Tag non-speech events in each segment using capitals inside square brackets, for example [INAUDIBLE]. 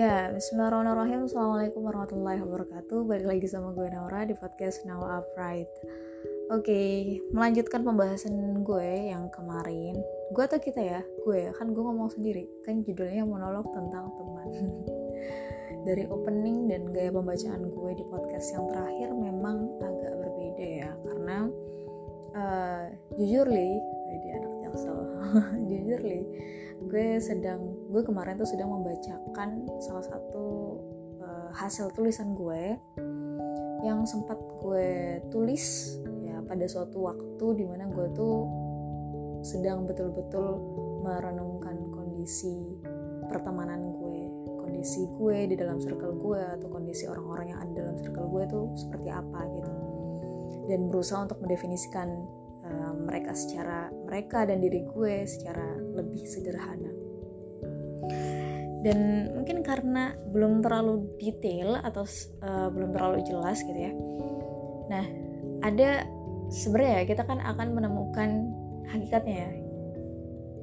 Ya, bismillahirrahmanirrahim. Assalamualaikum warahmatullahi wabarakatuh. Balik lagi sama gue Naura di podcast Now Upright. Oke, melanjutkan pembahasan gue yang kemarin. Gue atau kita ya? Gue ya, kan gue ngomong sendiri. Kan judulnya monolog tentang teman. [LAUGHS] Dari opening dan gaya pembacaan gue di podcast yang terakhir memang agak berbeda ya. Karena uh, jujur li, dia anak jaksel [LAUGHS] Jujur li, gue sedang gue kemarin tuh sedang membacakan salah satu uh, hasil tulisan gue yang sempat gue tulis ya pada suatu waktu di mana gue tuh sedang betul-betul merenungkan kondisi pertemanan gue kondisi gue di dalam circle gue atau kondisi orang-orang yang ada dalam circle gue tuh seperti apa gitu. Dan berusaha untuk mendefinisikan uh, mereka secara mereka dan diri gue secara lebih sederhana dan mungkin karena belum terlalu detail atau uh, belum terlalu jelas gitu ya. Nah ada sebenarnya kita kan akan menemukan hakikatnya ya.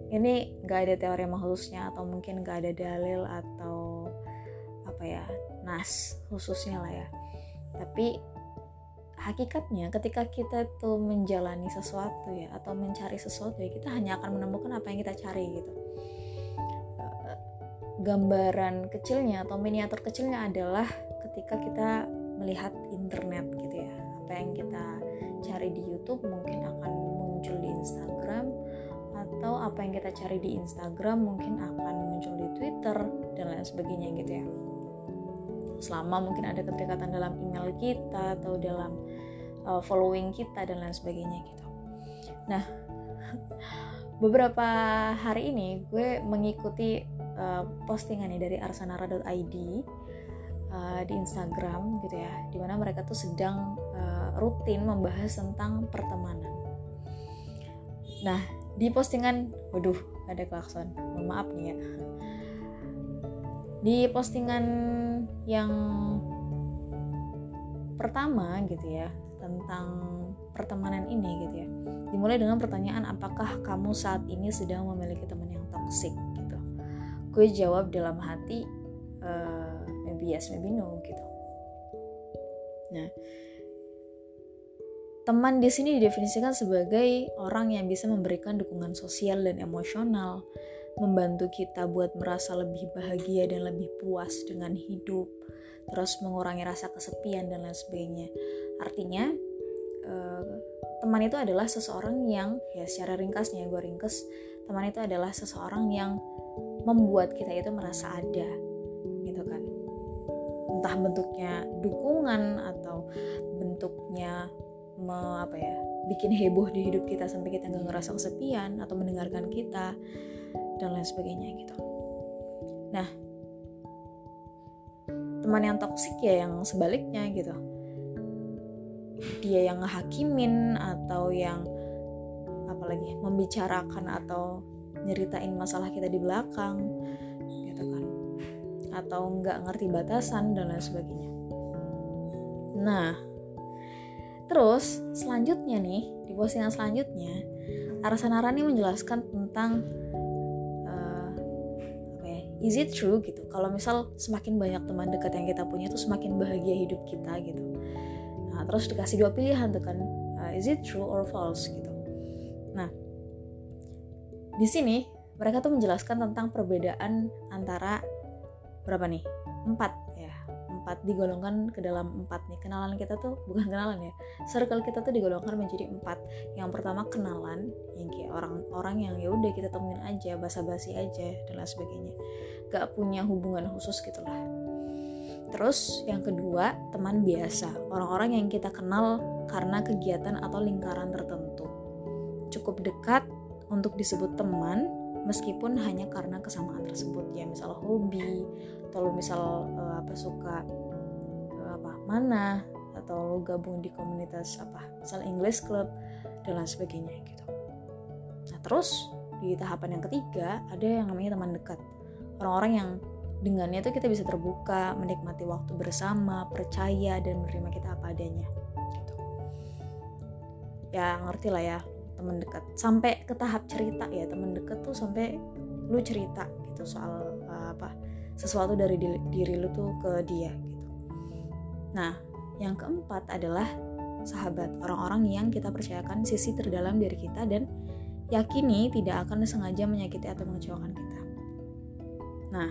Ini gak ada teori khususnya atau mungkin gak ada dalil atau apa ya nas khususnya lah ya. Tapi hakikatnya ketika kita tuh menjalani sesuatu ya atau mencari sesuatu ya kita hanya akan menemukan apa yang kita cari gitu gambaran kecilnya atau miniatur kecilnya adalah ketika kita melihat internet gitu ya. Apa yang kita cari di YouTube mungkin akan muncul di Instagram atau apa yang kita cari di Instagram mungkin akan muncul di Twitter dan lain sebagainya gitu ya. Selama mungkin ada keterikatan dalam email kita atau dalam uh, following kita dan lain sebagainya gitu. Nah [LAUGHS] beberapa hari ini gue mengikuti uh, postingan nih dari arsanara.id uh, di Instagram gitu ya di mana mereka tuh sedang uh, rutin membahas tentang pertemanan. Nah di postingan waduh ada klakson maaf nih ya. Di postingan yang pertama gitu ya tentang pertemanan ini gitu ya dimulai dengan pertanyaan apakah kamu saat ini sedang memiliki teman yang toksik gue jawab dalam hati uh, maybe yes maybe no gitu. Nah teman di sini didefinisikan sebagai orang yang bisa memberikan dukungan sosial dan emosional membantu kita buat merasa lebih bahagia dan lebih puas dengan hidup terus mengurangi rasa kesepian dan lain sebagainya. Artinya uh, teman itu adalah seseorang yang ya secara ringkasnya gue ringkas teman itu adalah seseorang yang membuat kita itu merasa ada gitu kan. Entah bentuknya dukungan atau bentuknya me, apa ya bikin heboh di hidup kita sampai kita nggak ngerasa kesepian atau mendengarkan kita dan lain sebagainya gitu. Nah teman yang toksik ya yang sebaliknya gitu. Dia yang ngehakimin atau yang apalagi membicarakan atau nyeritain masalah kita di belakang gitu kan. Atau nggak ngerti batasan dan lain sebagainya. Nah terus selanjutnya nih di postingan selanjutnya Arsa Narani menjelaskan tentang apa ya is it true gitu? Kalau misal semakin banyak teman dekat yang kita punya itu semakin bahagia hidup kita gitu. Nah terus dikasih dua pilihan tuh kan uh, is it true or false gitu. Nah di sini mereka tuh menjelaskan tentang perbedaan antara berapa nih? Empat ya. Empat digolongkan ke dalam empat nih. Kenalan kita tuh bukan kenalan ya. Circle kita tuh digolongkan menjadi empat. Yang pertama kenalan. Yang kayak orang-orang yang ya udah kita temuin aja basa-basi aja dan lain sebagainya. Gak punya hubungan khusus gitulah terus yang kedua teman biasa. Orang-orang yang kita kenal karena kegiatan atau lingkaran tertentu. Cukup dekat untuk disebut teman meskipun hanya karena kesamaan tersebut. Ya misal hobi atau lo misal uh, apa suka uh, apa mana atau lo gabung di komunitas apa misal English Club dan lain sebagainya gitu. Nah terus di tahapan yang ketiga ada yang namanya teman dekat. Orang-orang yang dengannya tuh kita bisa terbuka menikmati waktu bersama percaya dan menerima kita apa adanya gitu. Ya ngerti lah ya teman dekat. Sampai ke tahap cerita ya teman dekat tuh sampai lu cerita gitu soal uh, apa sesuatu dari diri, diri lu tuh ke dia gitu. Nah yang keempat adalah sahabat orang-orang yang kita percayakan sisi terdalam dari kita dan yakini tidak akan sengaja menyakiti atau mengecewakan kita. Nah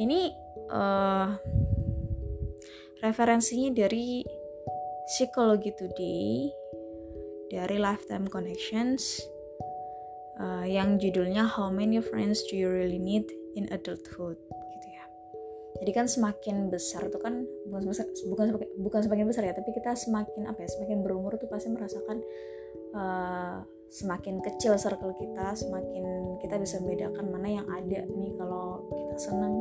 ini uh, referensinya dari psikologi today dari Lifetime Connections uh, yang judulnya How Many Friends Do You Really Need in Adulthood gitu ya. Jadi kan semakin besar tuh kan bukan besar, bukan bukan semakin besar ya, tapi kita semakin apa ya, semakin berumur tuh pasti merasakan uh, semakin kecil circle kita, semakin kita bisa membedakan mana yang ada nih kalau kita senang,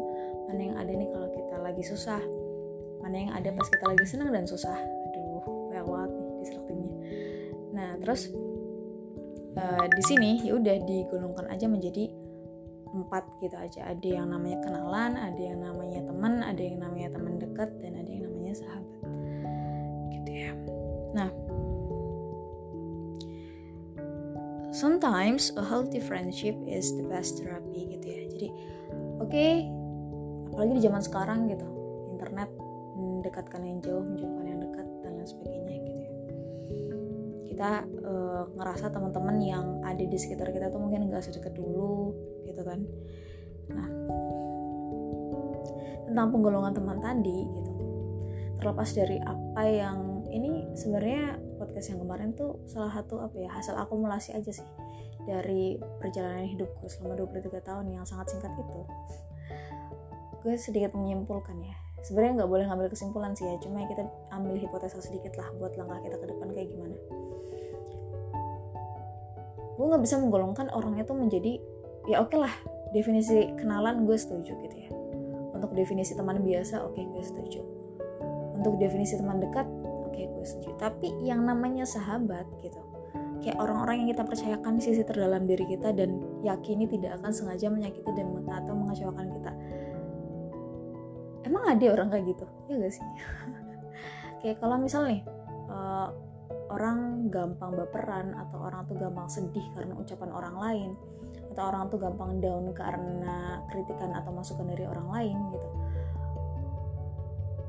mana yang ada nih kalau kita lagi susah, mana yang ada pas kita lagi senang dan susah. Aduh, banyak nah terus uh, di sini ya udah digolongkan aja menjadi empat gitu aja. Ada yang namanya kenalan ada yang namanya teman ada yang namanya teman dekat dan ada yang namanya sahabat. Gitu ya. Nah sometimes a healthy friendship is the best therapy gitu ya. Jadi oke okay, apalagi di zaman sekarang gitu. Internet mendekatkan yang jauh menjauhkan yang dekat dan lain sebagainya kita uh, ngerasa teman-teman yang ada di sekitar kita tuh mungkin nggak sedekat dulu gitu kan. Nah tentang penggolongan teman tadi gitu. Terlepas dari apa yang ini sebenarnya podcast yang kemarin tuh salah satu apa ya hasil akumulasi aja sih dari perjalanan hidupku selama 23 tahun yang sangat singkat itu. Gue sedikit menyimpulkan ya. Sebenarnya nggak boleh ngambil kesimpulan sih ya cuma kita ambil hipotesa sedikit lah buat langkah kita ke depan kayak gimana gue nggak bisa menggolongkan orang itu menjadi ya oke okay lah definisi kenalan gue setuju gitu ya. Untuk definisi teman biasa oke okay, gue setuju. Untuk definisi teman dekat oke okay, gue setuju. Tapi yang namanya sahabat gitu kayak orang-orang yang kita percayakan sisi terdalam diri kita dan yakini tidak akan sengaja menyakiti dan atau mengecewakan kita. Emang ada orang kayak gitu? Ya gak sih? [LAUGHS] Kayak kalau misal nih uh, orang gampang baperan atau orang tuh gampang sedih karena ucapan orang lain atau orang tuh gampang down karena kritikan atau masukan dari orang lain gitu.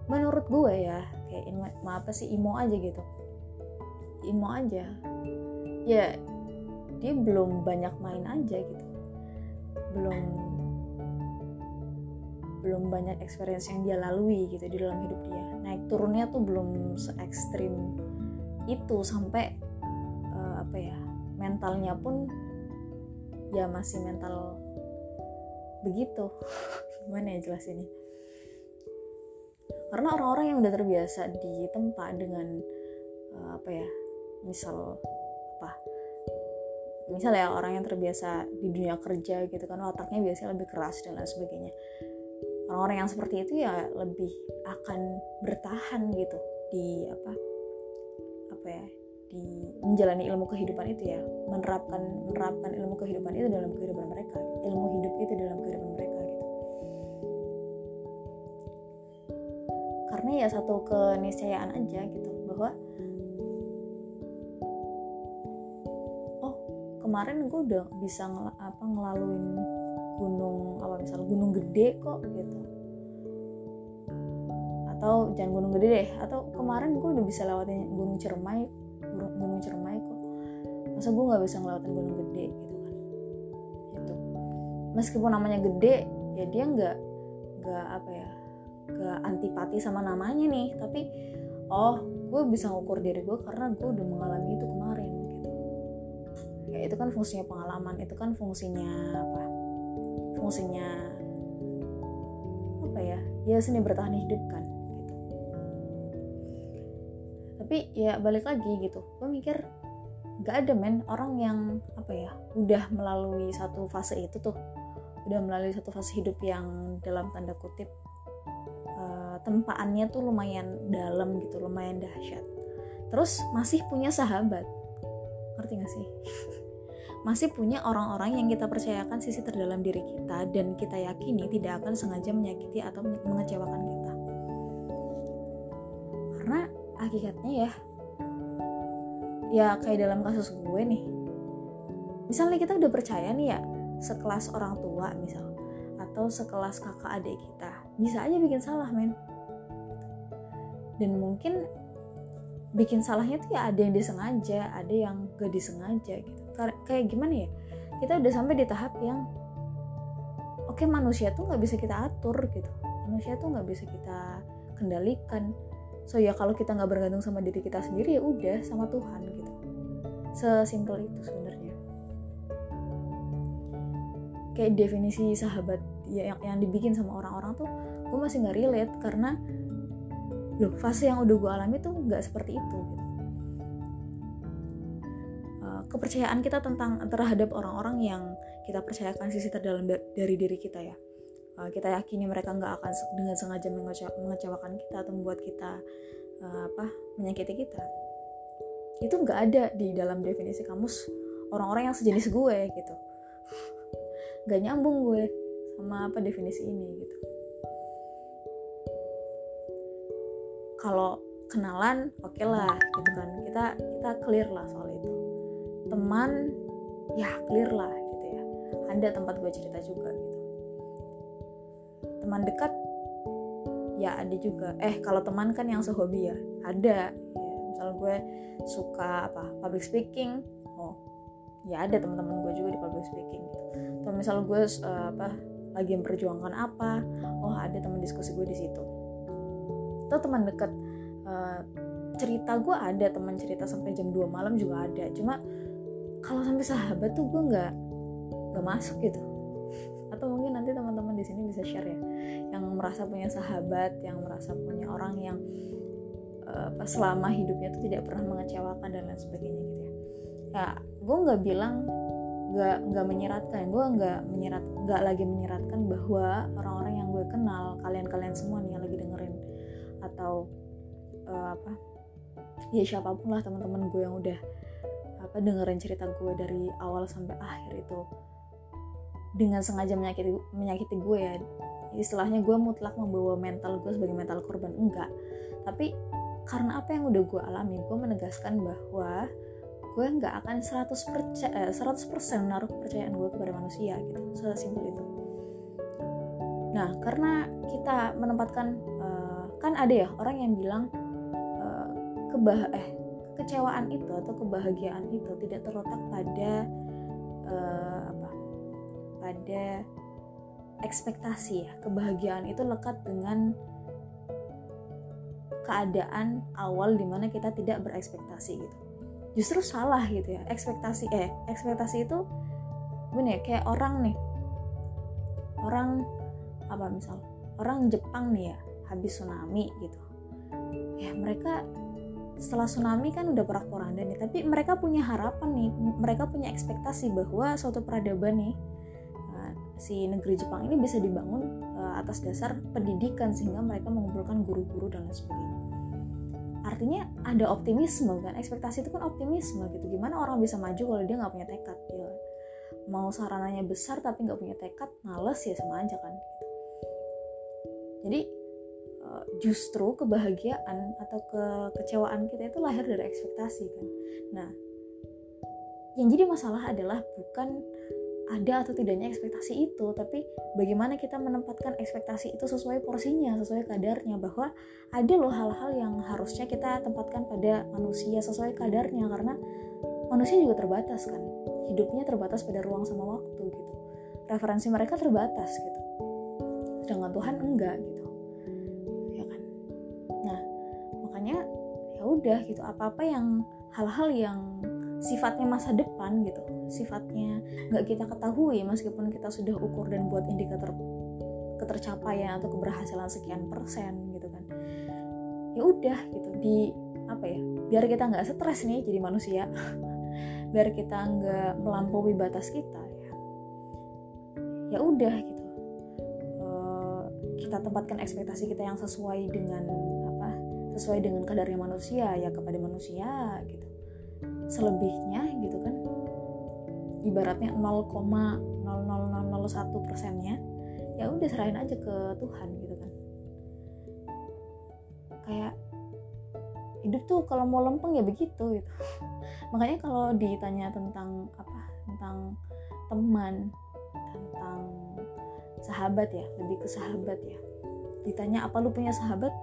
Menurut gue ya kayak ini apa sih imo aja gitu. Imo aja. Ya dia belum banyak main aja gitu. Belum belum banyak experience yang dia lalui gitu di dalam hidup dia. Naik turunnya tuh belum se ekstrim itu sampai uh, apa ya mentalnya pun ya masih mental begitu. [LAUGHS] Gimana ya jelas ini karena orang-orang yang udah terbiasa di tempat dengan uh, apa ya misal apa misal ya orang yang terbiasa di dunia kerja gitu kan otaknya biasanya lebih keras dan lain sebagainya. Orang-orang yang seperti itu ya lebih akan bertahan gitu di apa apa ya di menjalani ilmu kehidupan itu ya menerapkan menerapkan ilmu kehidupan itu dalam kehidupan mereka ilmu hidup itu dalam kehidupan mereka gitu. Karena ya satu keniscayaan aja gitu bahwa oh kemarin gue udah bisa ngel apa ngelaluin gunung apa misal gunung gede kok gitu atau jangan gunung gede deh. Atau kemarin gue udah bisa lewatin gunung Cermai gunung, Cermai kok. Masa gue nggak bisa ngelewatin gunung gede? Gitu kan. Itu meskipun namanya gede ya dia nggak nggak apa ya nggak antipati sama namanya nih. Tapi oh gue bisa ngukur diri gue karena gue udah mengalami itu kemarin gitu. Ya itu kan fungsinya pengalaman itu kan fungsinya apa? Fungsinya apa ya? Ya seni bertahan hidup kan tapi ya balik lagi gitu gue mikir gak ada men. Orang yang apa ya udah melalui satu fase itu tuh udah melalui satu fase hidup yang dalam tanda kutip uh, tempaannya tuh lumayan dalam gitu lumayan dahsyat. Terus masih punya sahabat. Ngerti gak sih? [LAUGHS] Masih punya orang-orang yang kita percayakan sisi terdalam diri kita dan kita yakini tidak akan sengaja menyakiti atau mengecewakan kita hakikatnya ya ya kayak dalam kasus gue nih. Misalnya kita udah percaya nih ya sekelas orang tua misal atau sekelas kakak adik kita bisa aja bikin salah men. Dan mungkin bikin salahnya tuh ya ada yang disengaja ada yang gak disengaja gitu. Kayak gimana ya? Kita udah sampai di tahap yang oke okay, manusia tuh nggak bisa kita atur gitu. Manusia tuh nggak bisa kita kendalikan so ya kalau kita nggak bergantung sama diri kita sendiri ya udah sama Tuhan gitu. Sesimpel itu sebenarnya. Kayak definisi sahabat ya yang, yang dibikin sama orang-orang tuh gue masih nggak relate karena loh fase yang udah gue alami tuh nggak seperti itu gitu. Uh, kepercayaan kita tentang terhadap orang-orang yang kita percayakan sisi terdalam dari diri kita ya uh, kita yakini mereka nggak akan dengan sengaja mengecewakan kita atau membuat kita uh, apa menyakiti kita. Itu nggak ada di dalam definisi kamus orang-orang yang sejenis gue gitu. [LAUGHS] Nggak nyambung gue sama apa definisi ini gitu. Kalau kenalan oke okay lah gitu kan. Kita kita clear lah soal itu. Teman ya clear lah gitu ya. Ada tempat gue cerita juga gitu teman dekat ya ada juga. Eh kalau teman kan yang sehobi ya ada. Ya, misal gue suka apa public speaking oh ya ada teman-teman gue juga di public speaking gitu. Atau misal gue uh, apa lagi memperjuangkan apa oh ada teman diskusi gue di situ. Atau teman dekat uh, cerita gue ada teman cerita sampai jam 2 malam juga ada. Cuma kalau sampai sahabat tuh gue nggak nggak masuk gitu atau mungkin nanti teman-teman di sini bisa share ya yang merasa punya sahabat yang merasa punya orang yang uh, selama hidupnya itu tidak pernah mengecewakan dan lain sebagainya gitu ya. Ya gue nggak bilang nggak nggak menyeratkan gue nggak menyerat nggak lagi menyeratkan bahwa orang-orang yang gue kenal kalian-kalian semua nih yang lagi dengerin atau uh, apa ya siapa pun lah teman-teman gue yang udah apa dengerin cerita gue dari awal sampai akhir itu dengan sengaja menyakiti menyakiti gue ya. Istilahnya gue mutlak membawa mental gue sebagai mental korban. Enggak. Tapi karena apa yang udah gue alami gue menegaskan bahwa gue nggak akan 100 percaya, eh, 100% menaruh kepercayaan gue kepada manusia gitu. Sesimpel itu. Nah karena kita menempatkan uh, kan ada ya orang yang bilang uh, kebah eh kecewaan itu atau kebahagiaan itu tidak terletak pada uh, pada ekspektasi ya kebahagiaan itu lekat dengan keadaan awal di mana kita tidak berekspektasi gitu. Justru salah gitu ya ekspektasi eh ekspektasi itu gini ya kayak orang nih. Orang apa misal orang Jepang nih ya habis tsunami gitu. Ya mereka setelah tsunami kan udah porak-poranda nih tapi mereka punya harapan nih mereka punya ekspektasi bahwa suatu peradaban nih si negeri Jepang ini bisa dibangun uh, atas dasar pendidikan sehingga mereka mengumpulkan guru-guru dan lain sebagainya. Artinya ada optimisme kan, ekspektasi itu kan optimisme gitu. Gimana orang bisa maju kalau dia nggak punya tekad? Ya. Mau sarananya besar tapi nggak punya tekad, males ya sama aja kan. Jadi uh, justru kebahagiaan atau kekecewaan kita itu lahir dari ekspektasi kan. Nah, yang jadi masalah adalah bukan ada atau tidaknya ekspektasi itu tapi bagaimana kita menempatkan ekspektasi itu sesuai porsinya sesuai kadarnya bahwa ada loh hal-hal yang harusnya kita tempatkan pada manusia sesuai kadarnya karena manusia juga terbatas kan. Hidupnya terbatas pada ruang sama waktu gitu. Referensi mereka terbatas gitu. Sedangkan Tuhan enggak gitu. Ya kan? Nah makanya ya udah gitu. Apa-apa yang hal-hal yang sifatnya masa depan gitu sifatnya nggak kita ketahui meskipun kita sudah ukur dan buat indikator ketercapaian atau keberhasilan sekian persen gitu kan. Ya udah gitu di apa ya biar kita nggak stres nih jadi manusia [LAUGHS] biar kita nggak melampaui batas kita ya. Ya udah gitu. Uh, kita tempatkan ekspektasi kita yang sesuai dengan apa sesuai dengan kadarnya manusia ya kepada manusia gitu selebihnya gitu kan. Ibaratnya 0,00001 persennya ya udah serahin aja ke Tuhan gitu kan. Kayak hidup tuh kalau mau lempeng ya begitu gitu. [LAUGHS] Makanya kalau ditanya tentang apa tentang teman tentang sahabat ya lebih ke sahabat ya. Ditanya apa lu punya sahabat?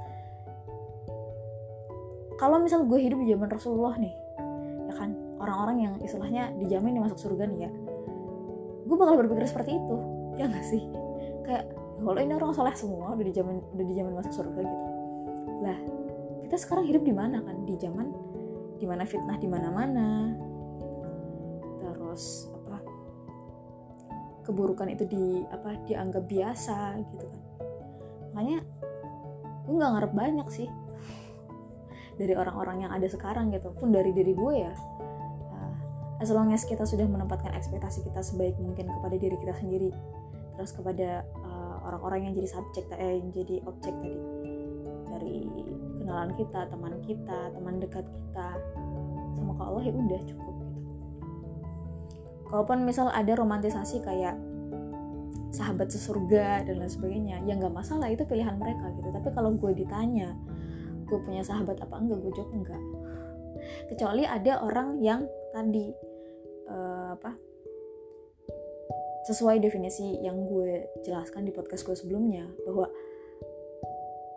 Kalau misal gue hidup di zaman Rasulullah nih ya kan orang-orang yang istilahnya dijamin masuk surga nih ya. Gue bakal berpikir seperti itu ya gak sih? Kayak kalau ini orang soleh semua udah dijamin udah dijamin masuk surga gitu. Lah kita sekarang hidup di mana kan? Di zaman di mana fitnah di mana-mana terus apa keburukan itu di apa dianggap biasa gitu kan. Makanya gue nggak ngarep banyak sih dari orang-orang yang ada sekarang gitu. Pun dari diri gue ya uh, as long as kita sudah menempatkan ekspektasi kita sebaik mungkin kepada diri kita sendiri terus kepada uh, orang-orang yang jadi subjek eh yang jadi objek tadi dari kenalan kita teman kita teman dekat kita sama Allah ya udah cukup gitu. Kalaupun misal ada romantisasi kayak sahabat sesurga dan lain sebagainya ya nggak masalah itu pilihan mereka gitu. Tapi kalau gue ditanya gue punya sahabat apa enggak gue jawab enggak. Kecuali ada orang yang tadi uh, apa sesuai definisi yang gue jelaskan di podcast gue sebelumnya bahwa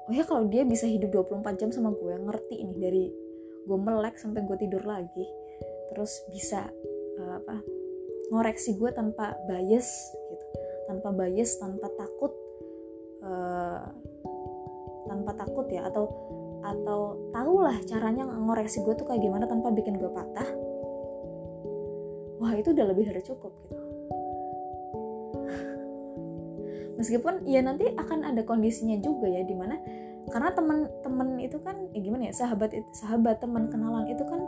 oh ya kalau dia bisa hidup 24 jam sama gue ngerti ini dari gue melek sampai gue tidur lagi terus bisa uh, apa ngoreksi gue tanpa bias gitu. Tanpa bias tanpa takut uh, tanpa takut ya atau atau tahulah caranya ngoreksi gue tuh kayak gimana tanpa bikin gue patah. Wah itu udah lebih dari cukup gitu. [LAUGHS] Meskipun ya nanti akan ada kondisinya juga ya di mana karena teman-teman itu kan ya gimana ya sahabat sahabat teman kenalan itu kan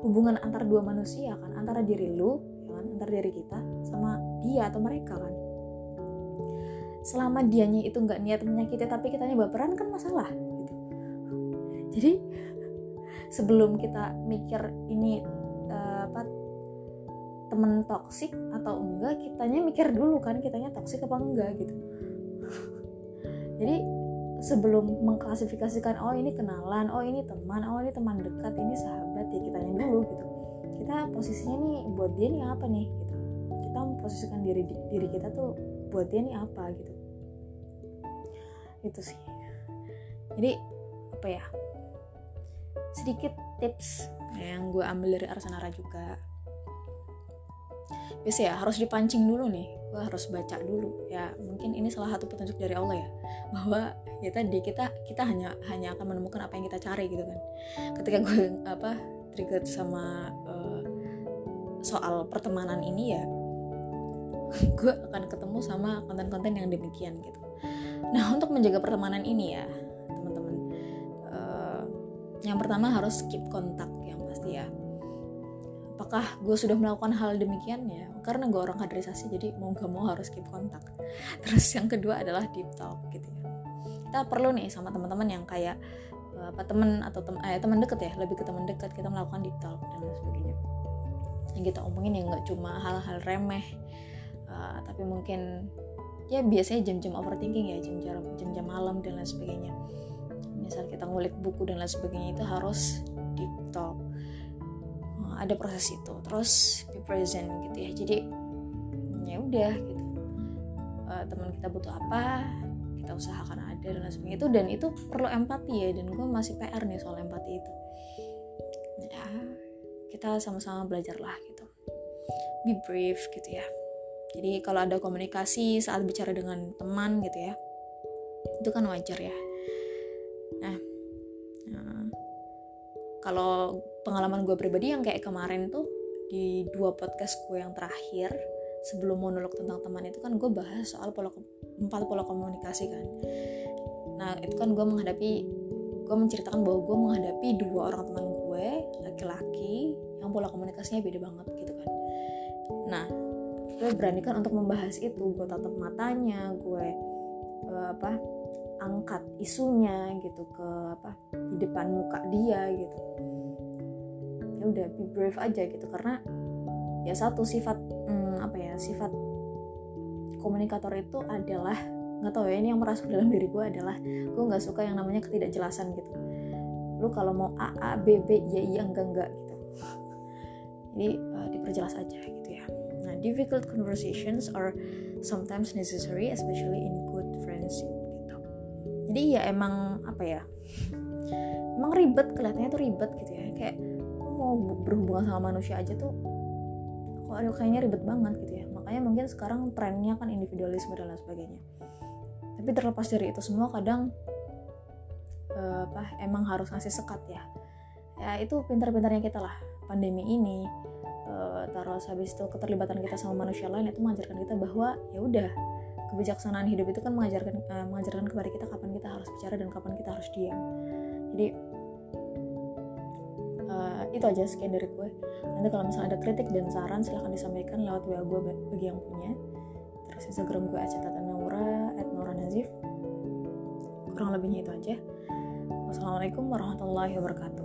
hubungan antar dua manusia kan antara diri lu ya kan antar diri kita sama dia atau mereka kan. Selama dianya itu nggak niat menyakiti tapi kitanya baperan kan masalah jadi sebelum kita mikir ini uh, apa temen toksik atau enggak kitanya mikir dulu kan kitanya toksik apa enggak gitu. [LAUGHS] Jadi sebelum mengklasifikasikan oh ini kenalan oh ini teman oh ini teman dekat ini sahabat ya kitanya dulu gitu. Kita posisinya nih buat dia nih apa nih? Gitu. Kita memposisikan diri diri kita tuh buat dia nih apa? Gitu. Itu sih. Jadi apa ya sedikit tips yang gue ambil dari Arsanara juga. Biasa ya harus dipancing dulu nih. Gue harus baca dulu. Ya mungkin ini salah satu petunjuk dari Allah ya bahwa ya tadi kita kita hanya hanya akan menemukan apa yang kita cari gitu kan. Ketika gue apa trigger sama uh, soal pertemanan ini ya gue akan ketemu sama konten-konten yang demikian gitu. Nah untuk menjaga pertemanan ini ya yang pertama harus keep kontak yang pasti ya. Apakah gue sudah melakukan hal demikian? Ya karena gue orang kaderisasi jadi mau gak mau harus keep kontak. [LAUGHS] Terus yang kedua adalah deep talk gitu ya. Kita perlu nih sama teman-teman yang kayak apa teman atau tem eh, teman deket ya lebih ke teman dekat kita melakukan deep talk dan lain sebagainya. Yang kita omongin yang nggak cuma hal-hal remeh uh, tapi mungkin ya biasanya jam-jam overthinking ya jam-jam jam-jam malam dan lain sebagainya misal kita ngulik buku dan lain sebagainya itu harus deep talk. Ada proses itu terus be present gitu ya. Jadi ya udah gitu. Uh, teman kita butuh apa kita usahakan ada dan lain sebagainya itu dan itu perlu empati ya dan gue masih PR nih soal empati itu. Ya kita sama-sama belajar lah gitu. Be brave gitu ya. Jadi kalau ada komunikasi saat bicara dengan teman gitu ya itu kan wajar ya kalau pengalaman gue pribadi yang kayak kemarin tuh di dua podcast gue yang terakhir sebelum monolog tentang teman itu kan gue bahas soal pola empat pola komunikasi kan. Nah itu kan gue menghadapi gue menceritakan bahwa gue menghadapi dua orang teman gue laki-laki yang pola komunikasinya beda banget gitu kan. Nah gue beranikan untuk membahas itu. Gue tatap matanya gue uh, apa angkat isunya gitu ke apa di depan muka dia gitu. Ya udah be brave aja gitu. Karena ya satu sifat hmm, apa ya sifat komunikator itu adalah nggak tahu ya ini yang merasuk dalam diri gue adalah gue nggak suka yang namanya ketidakjelasan gitu. Lu kalau mau a a b b ya iya enggak enggak gitu. Jadi uh, diperjelas aja gitu ya. Nah difficult conversations are sometimes necessary especially in jadi ya emang apa ya emang ribet kelihatannya tuh ribet gitu ya. Kayak mau berhubungan sama manusia aja tuh kok kayaknya ribet banget gitu ya. Makanya mungkin sekarang trennya kan individualisme dan lain sebagainya. Tapi terlepas dari itu semua kadang uh, apa emang harus ngasih sekat ya. Ya itu pintar-pintarnya kita lah. Pandemi ini uh, taruh habis itu keterlibatan kita sama manusia lain itu mengajarkan kita bahwa ya udah kebijaksanaan hidup itu kan mengajarkan uh, mengajarkan kepada kita kapan kita harus bicara dan kapan kita harus diam. Jadi uh, itu aja sekian dari gue. Nanti kalau misalnya ada kritik dan saran silahkan disampaikan lewat wa gue bagi yang punya. Terus instagram gue @naura @naura_nazif kurang lebihnya itu aja. Wassalamualaikum warahmatullahi wabarakatuh